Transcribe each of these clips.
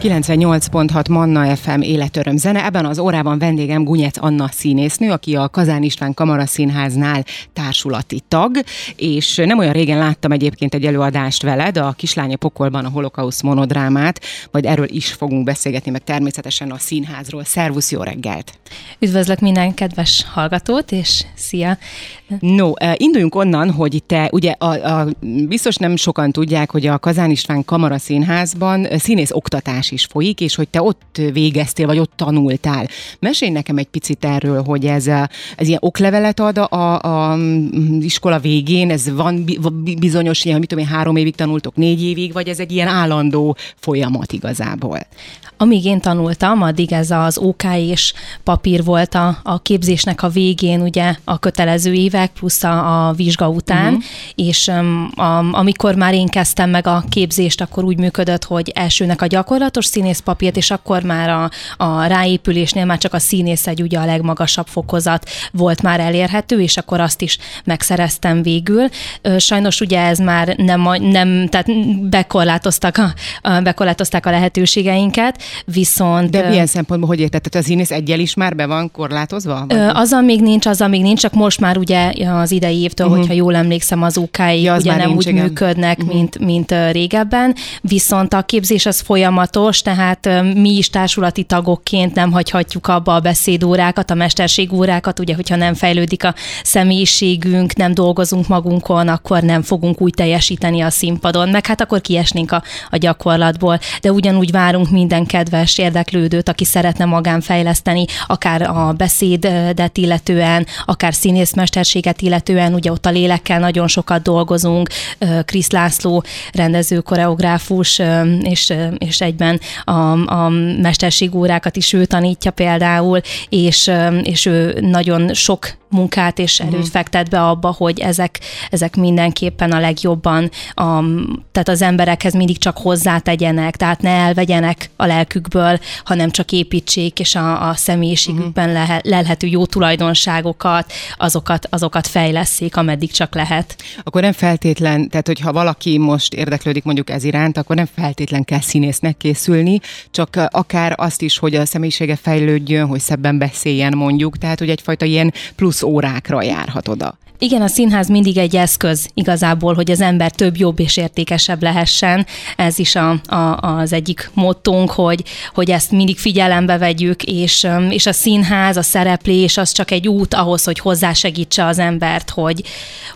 98.6 Manna FM életöröm zene. Ebben az órában vendégem Gunyec Anna színésznő, aki a Kazán István Kamaraszínháznál társulati tag, és nem olyan régen láttam egyébként egy előadást veled, a Kislánya Pokolban a holokausz monodrámát, majd erről is fogunk beszélgetni, meg természetesen a színházról. Szervusz, jó reggelt! Üdvözlök minden kedves hallgatót, és szia! No, induljunk onnan, hogy te, ugye a, a, biztos nem sokan tudják, hogy a Kazán István Kamaraszínházban színész oktatás is folyik, és hogy te ott végeztél, vagy ott tanultál. Mesélj nekem egy picit erről, hogy ez, ez ilyen oklevelet ad a, a, a iskola végén, ez van bizonyos ilyen, mit tudom én, három évig tanultok, négy évig, vagy ez egy ilyen állandó folyamat igazából? Amíg én tanultam, addig ez az OK és papír volt a, a képzésnek a végén, ugye a kötelező évek plusz a, a vizsga után, uh-huh. és um, a, amikor már én kezdtem meg a képzést, akkor úgy működött, hogy elsőnek a gyakorlatos színészpapírt, és akkor már a, a ráépülésnél már csak a színész egy ugye a legmagasabb fokozat volt már elérhető, és akkor azt is megszereztem végül. Sajnos ugye ez már nem, nem tehát bekorlátoztak a, bekorlátozták a lehetőségeinket, viszont... De milyen szempontból, hogy érted? Tehát az színész egyel is már be van korlátozva? Vagy? Az, még nincs, az, még nincs, csak most már ugye az idei évtől, uh-huh. hogyha jól emlékszem, az ok ja, az ugye nem nincs, úgy igen. működnek, uh-huh. mint, mint régebben, viszont a képzés az folyamatos, tehát mi is társulati tagokként nem hagyhatjuk abba a beszédórákat, a mesterségórákat, ugye, hogyha nem fejlődik a személyiségünk, nem dolgozunk magunkon, akkor nem fogunk úgy teljesíteni a színpadon, meg hát akkor kiesnénk a, a gyakorlatból, de ugyanúgy várunk minden kedves érdeklődőt, aki szeretne magán fejleszteni, akár a beszédet illetően, akár színészmesterséget illetően, ugye ott a lélekkel nagyon sokat dolgozunk, Krisz László rendező, koreográfus, és, és egyben a, a mesterségórákat is ő tanítja például, és, és ő nagyon sok munkát és erőt uh-huh. fektet be abba, hogy ezek, ezek mindenképpen a legjobban, a, tehát az emberekhez mindig csak hozzátegyenek, tehát ne elvegyenek a lelkükből, hanem csak építsék, és a, a személyiségükben uh-huh. lehe, lelhető jó tulajdonságokat, azokat, azokat fejleszék, ameddig csak lehet. Akkor nem feltétlen, tehát hogyha valaki most érdeklődik mondjuk ez iránt, akkor nem feltétlen kell színésznek készülni, csak akár azt is, hogy a személyisége fejlődjön, hogy szebben beszéljen mondjuk, tehát hogy egyfajta ilyen plusz plusz órákra járhat oda. Igen, a színház mindig egy eszköz igazából, hogy az ember több, jobb és értékesebb lehessen. Ez is a, a, az egyik mottónk, hogy, hogy ezt mindig figyelembe vegyük, és, és a színház, a szereplés az csak egy út ahhoz, hogy hozzásegítse az embert, hogy,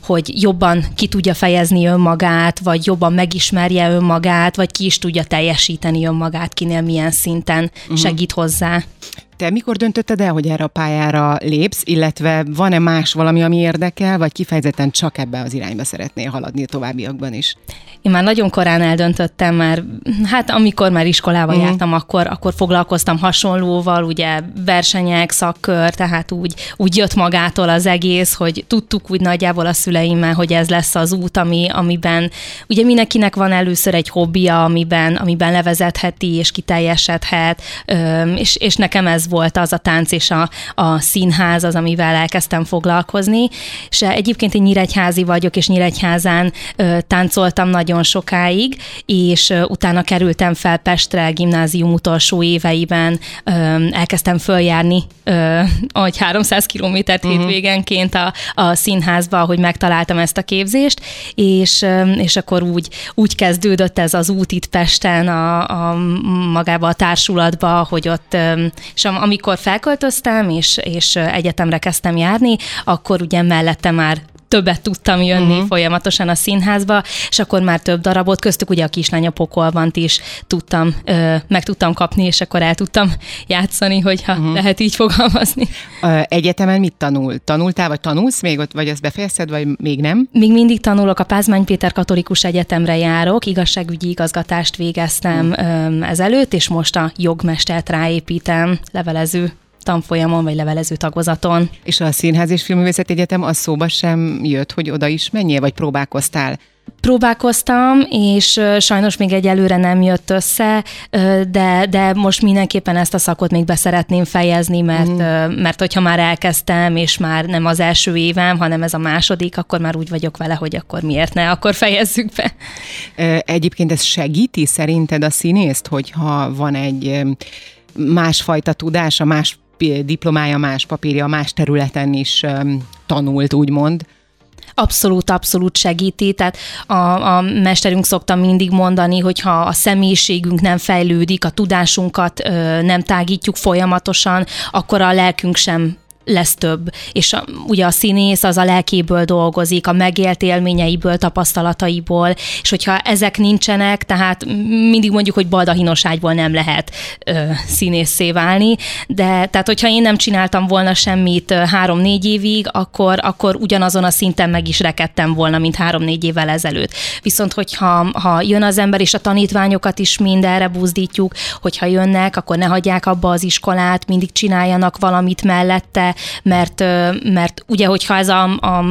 hogy jobban ki tudja fejezni önmagát, vagy jobban megismerje önmagát, vagy ki is tudja teljesíteni önmagát, kinél milyen szinten uh-huh. segít hozzá. Te mikor döntötted el, hogy erre a pályára lépsz, illetve van-e más valami, ami érdekel, vagy kifejezetten csak ebbe az irányba szeretnél haladni a továbbiakban is? Én már nagyon korán eldöntöttem, már, hát amikor már iskolába uh-huh. jártam, akkor, akkor foglalkoztam hasonlóval, ugye versenyek, szakkör, tehát úgy, úgy jött magától az egész, hogy tudtuk úgy nagyjából a szüleimmel, hogy ez lesz az út, ami, amiben ugye mindenkinek van először egy hobbija, amiben, amiben levezetheti és kiteljesedhet, és, és nekem ez volt az a tánc és a, a színház az, amivel elkezdtem foglalkozni, és egyébként én nyíregyházi vagyok, és nyíregyházán ö, táncoltam nagyon sokáig, és ö, utána kerültem fel Pestre, gimnázium utolsó éveiben, ö, elkezdtem följárni, ö, ahogy 300 kilométert uh-huh. hétvégenként a, a színházba, hogy megtaláltam ezt a képzést, és, ö, és akkor úgy, úgy kezdődött ez az út itt Pesten a, a magába a társulatba, hogy ott, és amikor felköltöztem, és, és egyetemre kezdtem járni, akkor ugye mellette már többet tudtam jönni uh-huh. folyamatosan a színházba, és akkor már több darabot, köztük ugye a kislánya pokolvant is tudtam, ö, meg tudtam kapni, és akkor el tudtam játszani, hogyha uh-huh. lehet így fogalmazni. Egyetemen mit tanul? Tanultál, vagy tanulsz még vagy ezt befejezted, vagy még nem? Még mindig tanulok, a Pázmány Péter Katolikus Egyetemre járok, igazságügyi igazgatást végeztem uh-huh. ezelőtt, és most a jogmestert ráépítem, levelező tanfolyamon vagy levelező tagozaton. És a Színház és Filmművészeti Egyetem az szóba sem jött, hogy oda is menjél, vagy próbálkoztál? Próbálkoztam, és sajnos még egyelőre nem jött össze, de, de most mindenképpen ezt a szakot még beszeretném fejezni, mert, mm. mert hogyha már elkezdtem, és már nem az első évem, hanem ez a második, akkor már úgy vagyok vele, hogy akkor miért ne, akkor fejezzük be. Egyébként ez segíti szerinted a színészt, hogyha van egy másfajta tudása, más diplomája, más papírja, más területen is tanult, úgymond? Abszolút, abszolút segíti. Tehát a, a mesterünk szokta mindig mondani, hogy ha a személyiségünk nem fejlődik, a tudásunkat ö, nem tágítjuk folyamatosan, akkor a lelkünk sem lesz több. És a, ugye a színész az a lelkéből dolgozik, a megélt élményeiből, tapasztalataiból, és hogyha ezek nincsenek, tehát mindig mondjuk, hogy baldahinos ágyból nem lehet ö, színészé válni, de tehát hogyha én nem csináltam volna semmit három-négy évig, akkor, akkor ugyanazon a szinten meg is rekedtem volna, mint három-négy évvel ezelőtt. Viszont hogyha ha jön az ember, és a tanítványokat is mindenre buzdítjuk, hogyha jönnek, akkor ne hagyják abba az iskolát, mindig csináljanak valamit mellette, mert, mert ugye, hogyha ez a, a,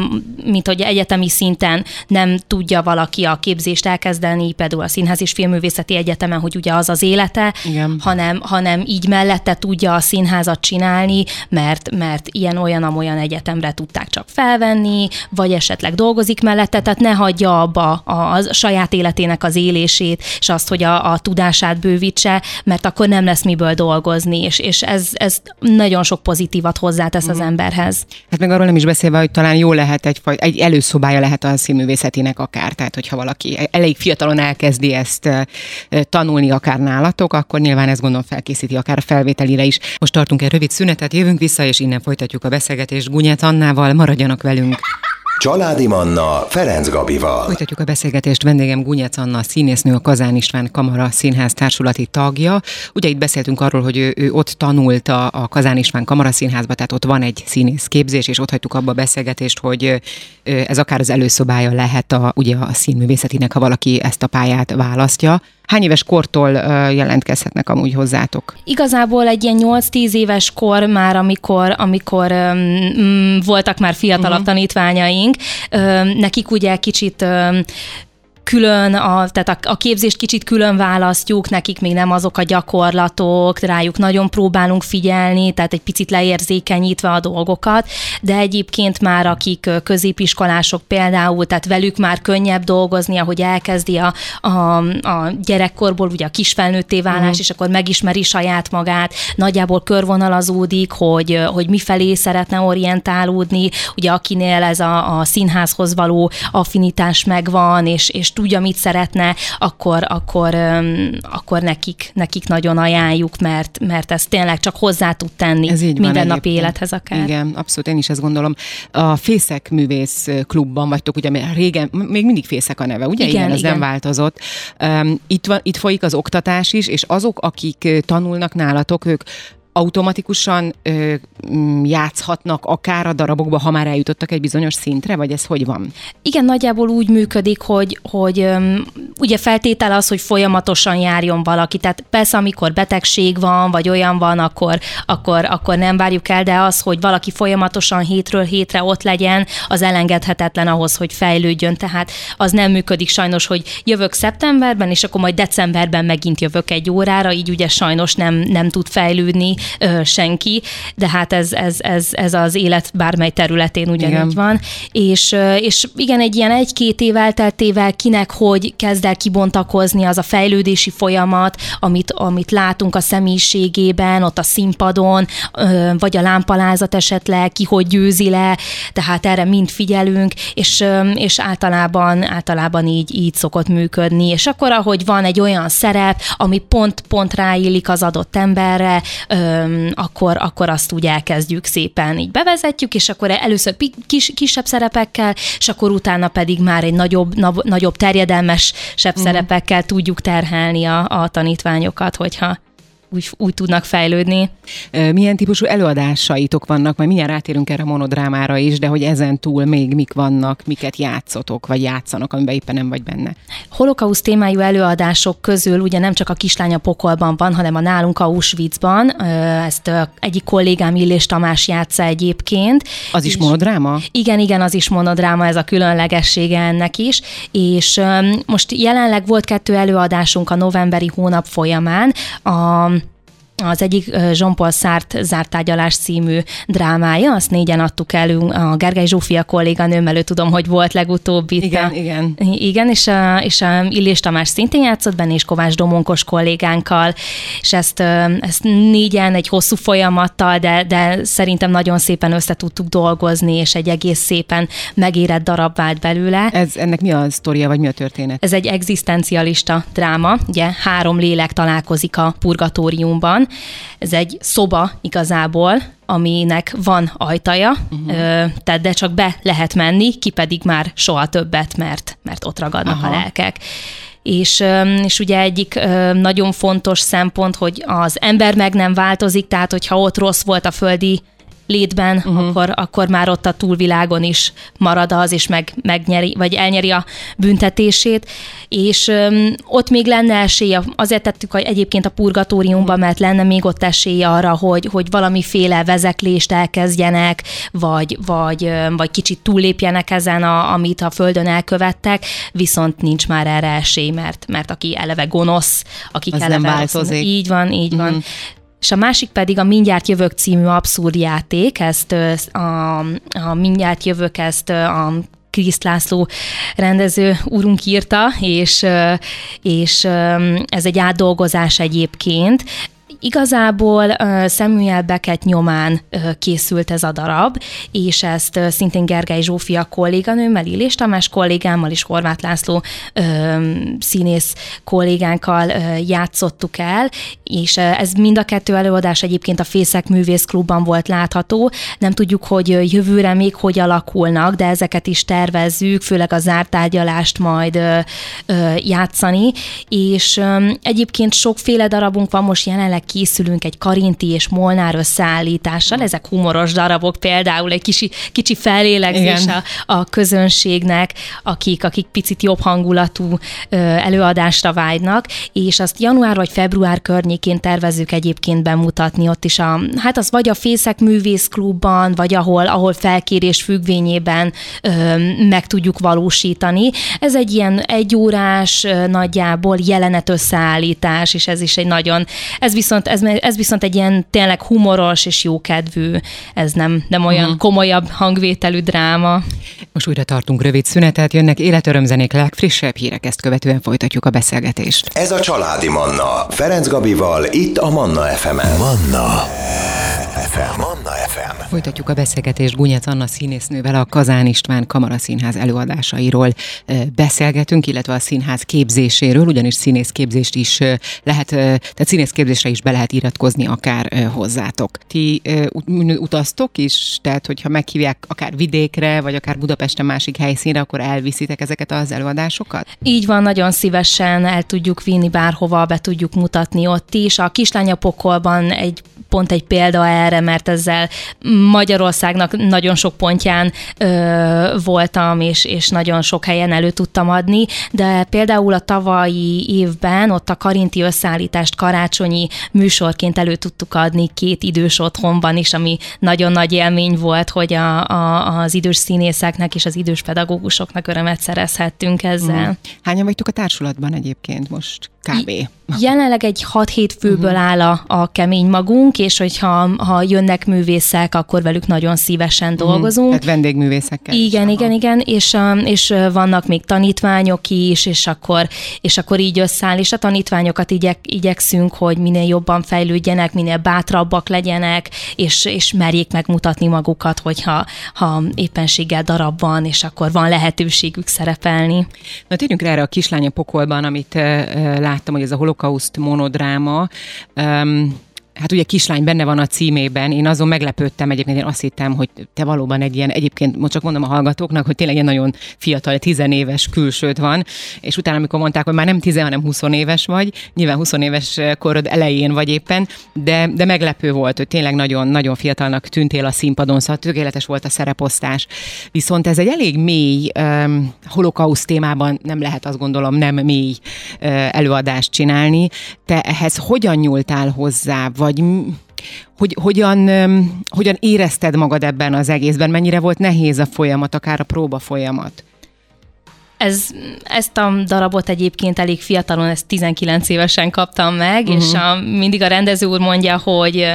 mint hogy egyetemi szinten nem tudja valaki a képzést elkezdeni, például a Színház és Filmművészeti Egyetemen, hogy ugye az az élete, Igen. hanem, hanem így mellette tudja a színházat csinálni, mert, mert ilyen-olyan-amolyan egyetemre tudták csak felvenni, vagy esetleg dolgozik mellette, tehát ne hagyja abba a, a saját életének az élését, és azt, hogy a, a tudását bővítse, mert akkor nem lesz miből dolgozni, és, és ez, ez nagyon sok pozitívat hozzátesz tesz az mhm. emberhez. Hát meg arról nem is beszélve, hogy talán jó lehet egy, egy előszobája lehet a színművészetének akár, tehát hogyha valaki elég fiatalon elkezdi ezt tanulni akár nálatok, akkor nyilván ez gondolom felkészíti akár a felvételire is. Most tartunk egy rövid szünetet, jövünk vissza, és innen folytatjuk a beszélgetést Gunyát Annával, maradjanak velünk. Családi Manna Ferenc Gabival. Folytatjuk a beszélgetést. Vendégem Gunyec Anna, színésznő, a Kazán István Kamara Színház társulati tagja. Ugye itt beszéltünk arról, hogy ő, ő ott tanult a, a Kazán István Kamara Színházba, tehát ott van egy színész képzés, és ott hagytuk abba a beszélgetést, hogy ez akár az előszobája lehet a, ugye a színművészetinek, ha valaki ezt a pályát választja. Hány éves kortól jelentkezhetnek amúgy hozzátok? Igazából egy ilyen 8-10 éves kor már, amikor, amikor um, voltak már fiatalabb uh-huh. tanítványaink, um, nekik ugye kicsit um, külön, a, tehát a, a képzést kicsit külön választjuk, nekik még nem azok a gyakorlatok, rájuk nagyon próbálunk figyelni, tehát egy picit leérzékenyítve a dolgokat, de egyébként már akik középiskolások például, tehát velük már könnyebb dolgozni, ahogy elkezdi a, a, a gyerekkorból ugye a kisfelnőtté válás, mm. és akkor megismeri saját magát, nagyjából körvonalazódik, hogy, hogy mifelé szeretne orientálódni, ugye akinél ez a, a színházhoz való affinitás megvan, és, és tudja, mit szeretne, akkor, akkor, akkor nekik, nekik nagyon ajánljuk, mert, mert ez tényleg csak hozzá tud tenni ez így mindennapi élethez akár. Igen, abszolút, én is ezt gondolom. A Fészek Művész Klubban vagytok, ugye régen, még mindig Fészek a neve, ugye? Igen, igen ez igen. nem változott. Itt, van, itt folyik az oktatás is, és azok, akik tanulnak nálatok, ők automatikusan ö, játszhatnak akár a darabokba, ha már eljutottak egy bizonyos szintre, vagy ez hogy van? Igen, nagyjából úgy működik, hogy, hogy ö, ugye feltétel az, hogy folyamatosan járjon valaki. Tehát persze, amikor betegség van, vagy olyan van, akkor, akkor, akkor nem várjuk el, de az, hogy valaki folyamatosan hétről hétre ott legyen, az elengedhetetlen ahhoz, hogy fejlődjön. Tehát az nem működik sajnos, hogy jövök szeptemberben, és akkor majd decemberben megint jövök egy órára, így ugye sajnos nem, nem tud fejlődni ö, senki, de hát ez, ez, ez, ez az élet bármely területén ugyanígy igen. van. És, és igen, egy ilyen egy-két év elteltével kinek hogy kezd el kibontakozni az a fejlődési folyamat, amit, amit látunk a személyiségében, ott a színpadon, vagy a lámpalázat esetleg, ki hogy győzi le, tehát erre mind figyelünk, és, és általában, általában így, így szokott működni. És akkor, ahogy van egy olyan szerep, ami pont-pont ráillik az adott emberre, akkor, akkor azt úgy elkezdjük szépen így bevezetjük, és akkor először kis, kisebb szerepekkel, és akkor utána pedig már egy nagyobb, nagyobb terjedelmesebb uh-huh. szerepekkel tudjuk terhelni a, a tanítványokat, hogyha úgy, úgy tudnak fejlődni. Milyen típusú előadásaitok vannak, majd mindjárt rátérünk erre a monodrámára is, de hogy ezen túl még mik vannak, miket játszotok, vagy játszanak, amiben éppen nem vagy benne? Holokauszt témájú előadások közül ugye nem csak a kislánya pokolban van, hanem a nálunk Auschwitzban. Ezt egyik kollégám Illés Tamás játsza egyébként. Az is monodráma? Igen, igen, az is monodráma, ez a különlegessége ennek is. És most jelenleg volt kettő előadásunk a novemberi hónap folyamán. A az egyik Jean-Paul Sartre zártárgyalás című drámája, azt négyen adtuk elő a Gergely Zsófia kolléganőmmel, ő tudom, hogy volt legutóbb itt. Igen, a, igen. Igen, és a, és a Illés Tamás szintén játszott benne, és Kovács Domonkos kollégánkkal, és ezt, ezt négyen egy hosszú folyamattal, de, de szerintem nagyon szépen össze tudtuk dolgozni, és egy egész szépen megérett darab vált belőle. Ez, ennek mi a sztoria, vagy mi a történet? Ez egy egzisztencialista dráma, ugye három lélek találkozik a purgatóriumban, ez egy szoba igazából, aminek van ajtaja, uh-huh. tehát de csak be lehet menni, ki pedig már soha többet, mert, mert ott ragadnak Aha. a lelkek. És, és ugye egyik nagyon fontos szempont, hogy az ember meg nem változik, tehát hogyha ott rossz volt a földi létben, uh-huh. akkor, akkor már ott a túlvilágon is marad az, és meg, megnyeri, vagy elnyeri a büntetését, és um, ott még lenne esélye, azért tettük egyébként a purgatóriumban, mert lenne még ott esélye arra, hogy, hogy valamiféle vezeklést elkezdjenek, vagy, vagy, vagy kicsit túllépjenek ezen, a, amit a földön elkövettek, viszont nincs már erre esély, mert, mert aki eleve gonosz, akik Az eleve nem változik. Így van, így uh-huh. van és a másik pedig a Mindjárt jövök című abszurd játék, ezt a, a Mindjárt jövök, ezt a Kriszt László rendező úrunk írta, és, és ez egy átdolgozás egyébként. Igazából uh, Samuel Beckett nyomán készült ez a darab, és ezt szintén Gergely Zsófia kolléganőmmel, Illés Tamás kollégámmal és Horváth László színész kollégánkkal játszottuk el, és ez mind a kettő előadás egyébként a Fészek Művész Klubban volt látható. Nem tudjuk, hogy jövőre még hogy alakulnak, de ezeket is tervezzük, főleg a zártárgyalást majd játszani, és egyébként sokféle darabunk van most jelenleg készülünk egy Karinti és Molnár összeállítással, ezek humoros darabok, például egy kicsi, kicsi felélegzés a, a közönségnek, akik, akik picit jobb hangulatú ö, előadásra vágynak, és azt január vagy február környékén tervezzük egyébként bemutatni ott is a, hát az vagy a Fészek Művészklubban, vagy ahol, ahol felkérés függvényében ö, meg tudjuk valósítani. Ez egy ilyen egyórás nagyjából jelenet összeállítás, és ez is egy nagyon, ez viszont viszont ez, ez viszont egy ilyen tényleg humoros és jókedvű, ez nem, nem olyan uh-huh. komolyabb hangvételű dráma. Most újra tartunk rövid szünetet, jönnek életörömzenék legfrissebb hírek, ezt követően folytatjuk a beszélgetést. Ez a Családi Manna, Ferenc Gabival, itt a Manna FM-en. Manna FM. Manna FM. Folytatjuk a beszélgetést Gunyec Anna színésznővel a Kazán István Kamaraszínház előadásairól beszélgetünk, illetve a színház képzéséről, ugyanis színészképzést is lehet, tehát színészképzésre is be lehet iratkozni akár hozzátok. Ti utaztok is, tehát hogyha meghívják akár vidékre, vagy akár Budapesten másik helyszínre, akkor elviszitek ezeket az előadásokat? Így van, nagyon szívesen el tudjuk vinni bárhova, be tudjuk mutatni ott is. A Kislányapokolban egy pont egy példa erre, mert ezzel Magyarországnak nagyon sok pontján ö, voltam, és, és nagyon sok helyen elő tudtam adni, de például a tavalyi évben ott a Karinti összeállítást karácsonyi műsorként elő tudtuk adni két idős otthonban is, ami nagyon nagy élmény volt, hogy a, a, az idős színészeknek és az idős pedagógusoknak örömet szerezhettünk ezzel. Mm. Hányan vagytok a társulatban egyébként most? Kb. Jelenleg egy 6-7 főből uh-huh. áll a, a kemény magunk, és hogyha ha jönnek művészek, akkor velük nagyon szívesen uh-huh. dolgozunk. Tehát vendégművészekkel. Igen, is. igen, igen, és, és vannak még tanítványok is, és akkor, és akkor így összeáll, és a tanítványokat igyek, igyekszünk, hogy minél jobban fejlődjenek, minél bátrabbak legyenek, és, és merjék megmutatni magukat, hogyha ha éppenséggel darab van, és akkor van lehetőségük szerepelni. Na térjünk rá erre a kislánya pokolban, amit láttam, hogy ez a holokauszt monodráma. Um, hát ugye kislány benne van a címében, én azon meglepődtem egyébként, én azt hittem, hogy te valóban egy ilyen, egyébként most csak mondom a hallgatóknak, hogy tényleg egy nagyon fiatal, tizenéves külsőd van, és utána, amikor mondták, hogy már nem tizen, hanem 20 éves vagy, nyilván 20 éves korod elején vagy éppen, de, de meglepő volt, hogy tényleg nagyon, nagyon fiatalnak tűntél a színpadon, szóval tökéletes volt a szereposztás. Viszont ez egy elég mély um, holokauszt témában nem lehet azt gondolom nem mély uh, előadást csinálni. Te ehhez hogyan nyúltál hozzá, vagy hogy hogyan, hogyan érezted magad ebben az egészben, mennyire volt nehéz a folyamat, akár a próba folyamat? Ez, ezt a darabot egyébként elég fiatalon, ezt 19 évesen kaptam meg, uh-huh. és a, mindig a rendező úr mondja, hogy,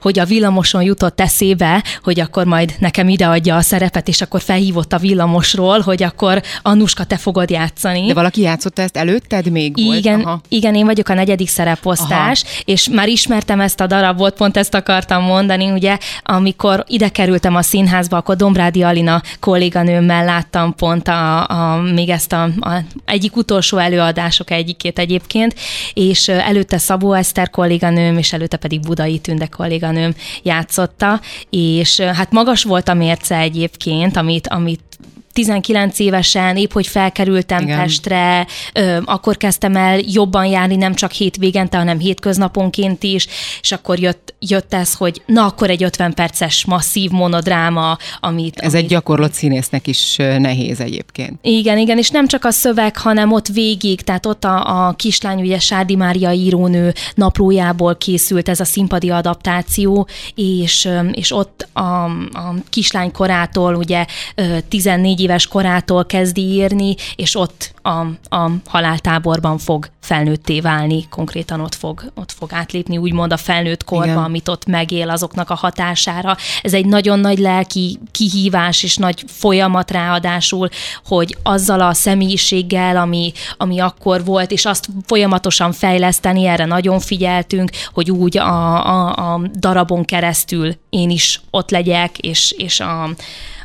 hogy a villamoson jutott eszébe, hogy akkor majd nekem ideadja a szerepet, és akkor felhívott a villamosról, hogy akkor Annuska, te fogod játszani. De valaki játszotta ezt előtted még igen, volt? Aha. Igen, én vagyok a negyedik szereposztás, Aha. és már ismertem ezt a darabot, pont ezt akartam mondani, ugye, amikor ide kerültem a színházba, akkor Dombrádi Alina kolléganőmmel láttam pont a, a még ezt a, a egyik utolsó előadások egyikét egyébként, és előtte Szabó Eszter kolléganőm, és előtte pedig Budai Tünde kolléganőm játszotta, és hát magas volt a mérce egyébként, amit, amit 19 évesen, épp hogy felkerültem Igen. Pestre, ö, akkor kezdtem el jobban járni, nem csak hétvégente, hanem hétköznaponként is, és akkor jött, jött ez, hogy na akkor egy 50 perces masszív monodráma, amit... Ez amit... egy gyakorlott színésznek is nehéz egyébként. Igen, igen, és nem csak a szöveg, hanem ott végig, tehát ott a, a kislány, ugye Sárdi Mária írónő naplójából készült ez a színpadi adaptáció, és, és ott a, a kislány korától ugye 14 éves korától kezdi írni, és ott a, a haláltáborban fog felnőtté válni, konkrétan ott fog, ott fog átlépni, úgymond a felnőtt korba, Igen. amit ott megél azoknak a hatására. Ez egy nagyon nagy lelki kihívás és nagy folyamat ráadásul, hogy azzal a személyiséggel, ami, ami akkor volt, és azt folyamatosan fejleszteni, erre nagyon figyeltünk, hogy úgy a, a, a darabon keresztül én is ott legyek, és, és a,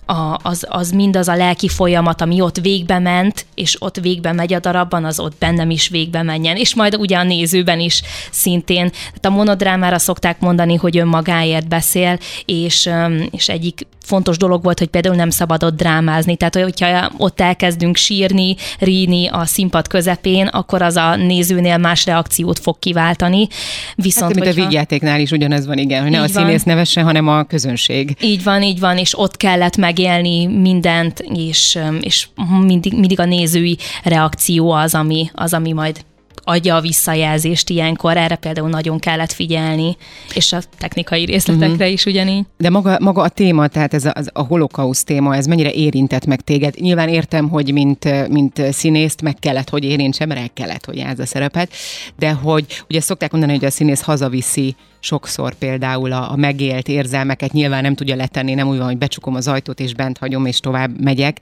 a, az, az mindaz a lelki folyamat, ami ott végbe ment, és ott végbe megy a darabban, az ott bennem is végbe menjen, és majd ugye a nézőben is szintén. Tehát a monodrámára szokták mondani, hogy önmagáért beszél, és, és egyik fontos dolog volt, hogy például nem szabadott drámázni. Tehát, hogyha ott elkezdünk sírni, ríni a színpad közepén, akkor az a nézőnél más reakciót fog kiváltani. Viszont, hát, mint hogyha... a vígjátéknál is ugyanez van, igen, hogy ne a színész van. nevesse, hanem a közönség. Így van, így van, és ott kellett megélni mindent, és, és mindig, mindig a nézői reakció az, ami, az, ami majd adja a visszajelzést ilyenkor, erre például nagyon kellett figyelni, és a technikai részletekre uh-huh. is ugyanígy. De maga, maga a téma, tehát ez a, az, a holokauszt téma, ez mennyire érintett meg téged? Nyilván értem, hogy mint, mint színészt meg kellett, hogy érintsem, mert el kellett, hogy játsz a szerepet, de hogy ugye szokták mondani, hogy a színész hazaviszi sokszor például a, a megélt érzelmeket nyilván nem tudja letenni, nem úgy van, hogy becsukom az ajtót és bent hagyom és tovább megyek,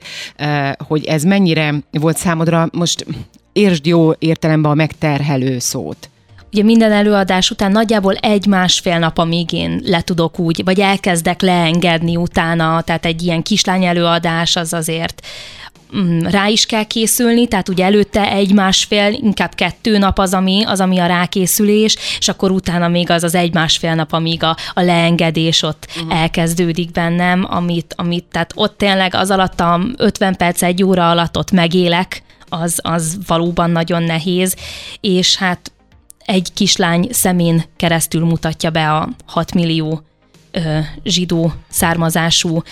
hogy ez mennyire volt számodra most értsd jó értelemben a megterhelő szót. Ugye minden előadás után nagyjából egy-másfél nap, amíg én le tudok úgy, vagy elkezdek leengedni utána, tehát egy ilyen kislány előadás az azért mm, rá is kell készülni, tehát ugye előtte egy-másfél, inkább kettő nap az, ami, az, ami a rákészülés, és akkor utána még az az egy-másfél nap, amíg a, a leengedés ott uh-huh. elkezdődik bennem, amit, amit, tehát ott tényleg az alatt a 50 perc, egy óra alatt ott megélek, az, az valóban nagyon nehéz, és hát egy kislány szemén keresztül mutatja be a 6 millió ö, zsidó származású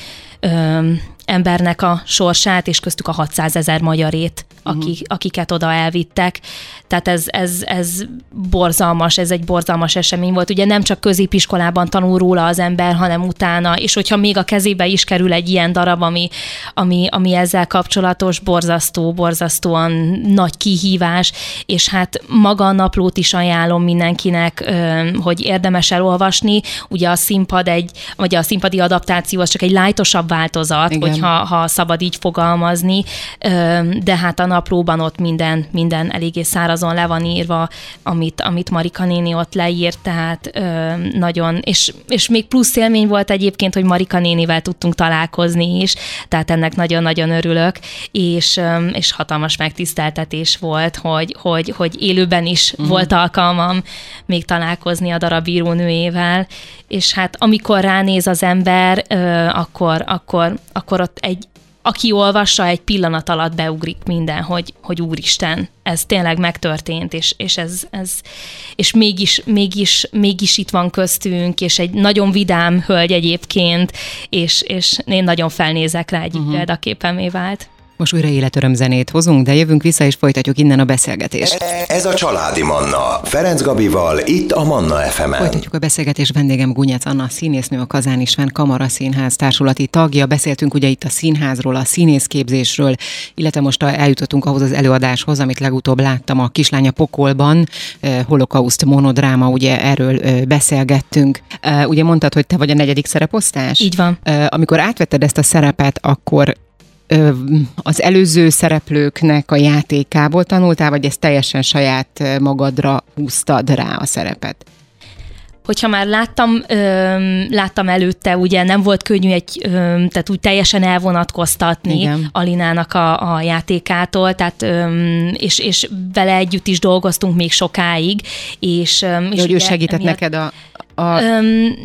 ö, embernek a sorsát, és köztük a 600 ezer magyarét, akik, uh-huh. akiket oda elvittek. Tehát ez, ez, ez borzalmas, ez egy borzalmas esemény volt. Ugye nem csak középiskolában tanul róla az ember, hanem utána, és hogyha még a kezébe is kerül egy ilyen darab, ami, ami, ami ezzel kapcsolatos, borzasztó, borzasztóan nagy kihívás, és hát maga a naplót is ajánlom mindenkinek, hogy érdemes elolvasni. Ugye a színpad egy, vagy a színpadi adaptáció az csak egy lájtosabb változat, Igen. hogy hogyha ha szabad így fogalmazni, de hát a naplóban ott minden, minden eléggé szárazon le van írva, amit, amit Marika néni ott leírt, tehát nagyon, és, és még plusz élmény volt egyébként, hogy Marika nénivel tudtunk találkozni is, tehát ennek nagyon-nagyon örülök, és, és hatalmas megtiszteltetés volt, hogy, hogy, hogy élőben is uh-huh. volt alkalmam még találkozni a darab írónőjével, és hát amikor ránéz az ember, akkor, akkor, akkor ott egy, aki olvassa, egy pillanat alatt beugrik minden, hogy, hogy úristen, ez tényleg megtörtént, és, és ez, ez és mégis, mégis, mégis itt van köztünk, és egy nagyon vidám hölgy egyébként, és, és én nagyon felnézek rá, egyik uh-huh. példaképemé vált. Most újra életöröm zenét hozunk, de jövünk vissza és folytatjuk innen a beszélgetést. Ez a Családi Manna. Ferenc Gabival, itt a Manna fm -en. Folytatjuk a beszélgetés vendégem Gunyec Anna, színésznő, a Kazán István Kamara Színház társulati tagja. Beszéltünk ugye itt a színházról, a színészképzésről, illetve most eljutottunk ahhoz az előadáshoz, amit legutóbb láttam a Kislánya Pokolban, eh, holokauszt monodráma, ugye erről eh, beszélgettünk. Eh, ugye mondtad, hogy te vagy a negyedik szereposztás? Így van. Amikor átvetted ezt a szerepet, akkor az előző szereplőknek a játékából tanultál, vagy ezt teljesen saját magadra húztad rá a szerepet? Hogyha már láttam, ö, láttam előtte, ugye nem volt könnyű egy, ö, tehát úgy teljesen elvonatkoztatni Igen. Alinának a, a játékától, tehát ö, és, és vele együtt is dolgoztunk még sokáig, és, ö, és hogy ő segített emiatt, neked a, a...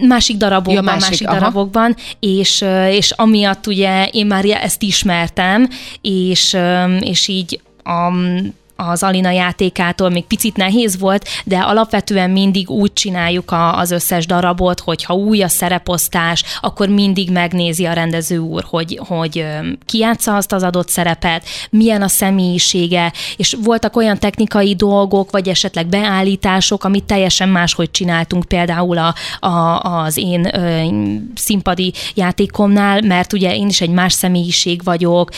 Másik darabokban, ja, másik, másik darabokban, és, és amiatt ugye én már ezt ismertem, és, és így a az Alina játékától még picit nehéz volt, de alapvetően mindig úgy csináljuk a, az összes darabot, hogy ha új a szereposztás, akkor mindig megnézi a rendező úr, hogy, hogy ki játsza azt az adott szerepet, milyen a személyisége, és voltak olyan technikai dolgok, vagy esetleg beállítások, amit teljesen máshogy csináltunk például a, a, az én ö, színpadi játékomnál, mert ugye én is egy más személyiség vagyok,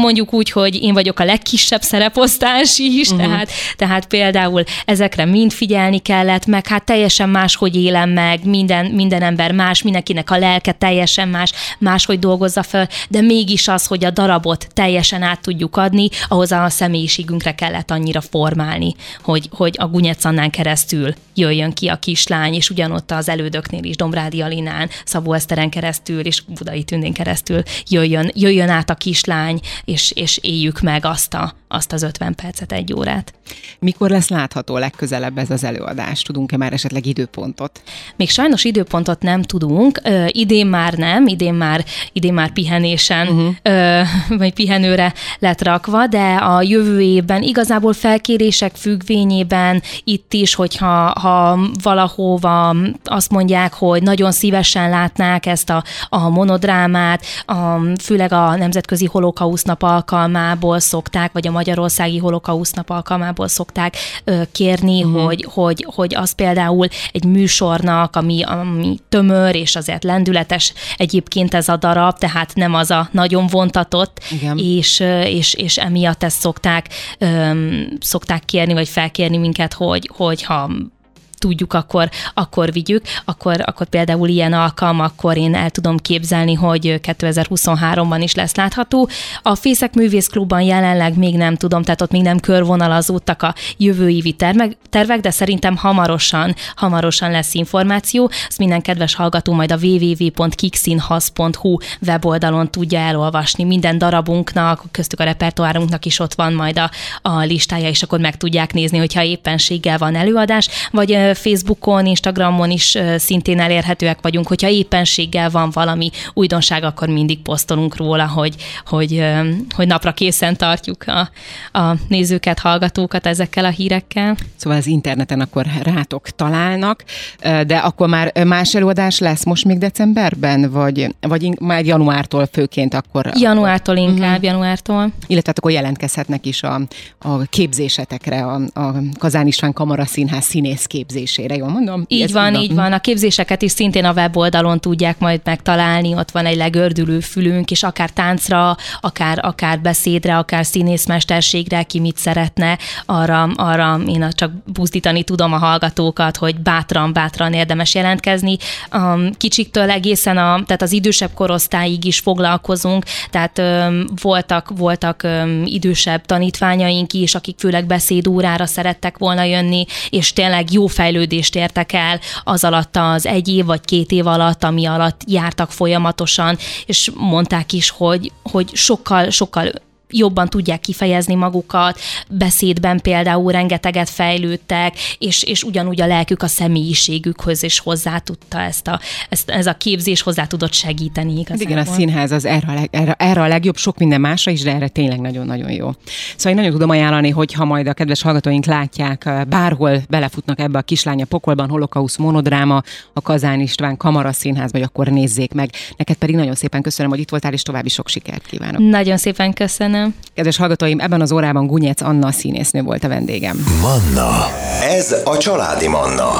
mondjuk úgy, hogy én vagyok a legkisebb szerep megosztás is, uh-huh. tehát, tehát például ezekre mind figyelni kellett, meg hát teljesen más, hogy élem meg, minden, minden ember más, mindenkinek a lelke teljesen más, máshogy dolgozza fel, de mégis az, hogy a darabot teljesen át tudjuk adni, ahhoz a személyiségünkre kellett annyira formálni, hogy, hogy a Gunyecannán keresztül jöjjön ki a kislány, és ugyanott az elődöknél is, Dombrádi Alinán, Szabó Eszteren keresztül, és Budai Tündén keresztül jöjjön, jöjjön át a kislány, és, és éljük meg azt, a, azt az 50 percet, egy órát. Mikor lesz látható legközelebb ez az előadás? Tudunk-e már esetleg időpontot? Még sajnos időpontot nem tudunk. Ö, idén már nem, idén már, idén már pihenésen, uh-huh. ö, vagy pihenőre lett rakva, de a jövő évben igazából felkérések függvényében itt is, hogyha ha valahova azt mondják, hogy nagyon szívesen látnák ezt a, a monodrámát, a, főleg a Nemzetközi Holokauszt nap alkalmából szokták, vagy a Magyarországi Holokauszt nap alkalmából szokták kérni, uh-huh. hogy, hogy, hogy az például egy műsornak, ami, ami tömör és azért lendületes egyébként ez a darab, tehát nem az a nagyon vontatott, Igen. és, és, és emiatt ezt szokták, öm, szokták kérni, vagy felkérni minket, hogy, hogyha tudjuk, akkor, akkor vigyük, akkor, akkor például ilyen alkalmakkor én el tudom képzelni, hogy 2023-ban is lesz látható. A Fészek Művészklubban jelenleg még nem tudom, tehát ott még nem körvonalazódtak a jövő évi tervek, de szerintem hamarosan, hamarosan lesz információ. Ezt minden kedves hallgató majd a www.kixinhas.hu weboldalon tudja elolvasni. Minden darabunknak, köztük a repertoárunknak is ott van majd a, a listája, és akkor meg tudják nézni, hogyha éppenséggel van előadás, vagy Facebookon, Instagramon is szintén elérhetőek vagyunk, hogyha éppenséggel van valami újdonság, akkor mindig posztolunk róla, hogy, hogy, hogy napra készen tartjuk a, a nézőket, hallgatókat ezekkel a hírekkel. Szóval az interneten akkor rátok találnak, de akkor már más előadás lesz most még decemberben, vagy, vagy már januártól főként akkor? Januártól inkább, uh-huh. januártól. Illetve akkor jelentkezhetnek is a, a képzésetekre, a, a Kazán István Kamara Színház színész képzés képzésére, jól mondom? Így Ez van, így van. A képzéseket is szintén a weboldalon tudják majd megtalálni, ott van egy legördülő fülünk, és akár táncra, akár, akár beszédre, akár színészmesterségre, ki mit szeretne, arra, arra én csak buzdítani tudom a hallgatókat, hogy bátran, bátran érdemes jelentkezni. Kicsiktől egészen a, tehát az idősebb korosztályig is foglalkozunk, tehát voltak, voltak idősebb tanítványaink is, akik főleg beszédórára szerettek volna jönni, és tényleg jó fejlődést értek el az alatt az egy év vagy két év alatt, ami alatt jártak folyamatosan, és mondták is, hogy, hogy sokkal, sokkal jobban tudják kifejezni magukat, beszédben például rengeteget fejlődtek, és, és ugyanúgy a lelkük a személyiségükhöz is hozzá tudta ezt a, ezt, ez a képzés hozzá tudott segíteni igazából. Igen, a színház az erre a, leg, erre, erre a legjobb, sok minden másra is, de erre tényleg nagyon-nagyon jó. Szóval én nagyon tudom ajánlani, hogy ha majd a kedves hallgatóink látják, bárhol belefutnak ebbe a kislánya pokolban, holokausz monodráma, a Kazán István Kamara Színházba, vagy akkor nézzék meg. Neked pedig nagyon szépen köszönöm, hogy itt voltál, és további sok sikert kívánok. Nagyon szépen köszönöm. Köszönöm. Kedves hallgatóim, ebben az órában Gunyec Anna színésznő volt a vendégem. Manna. Ez a családi Manna.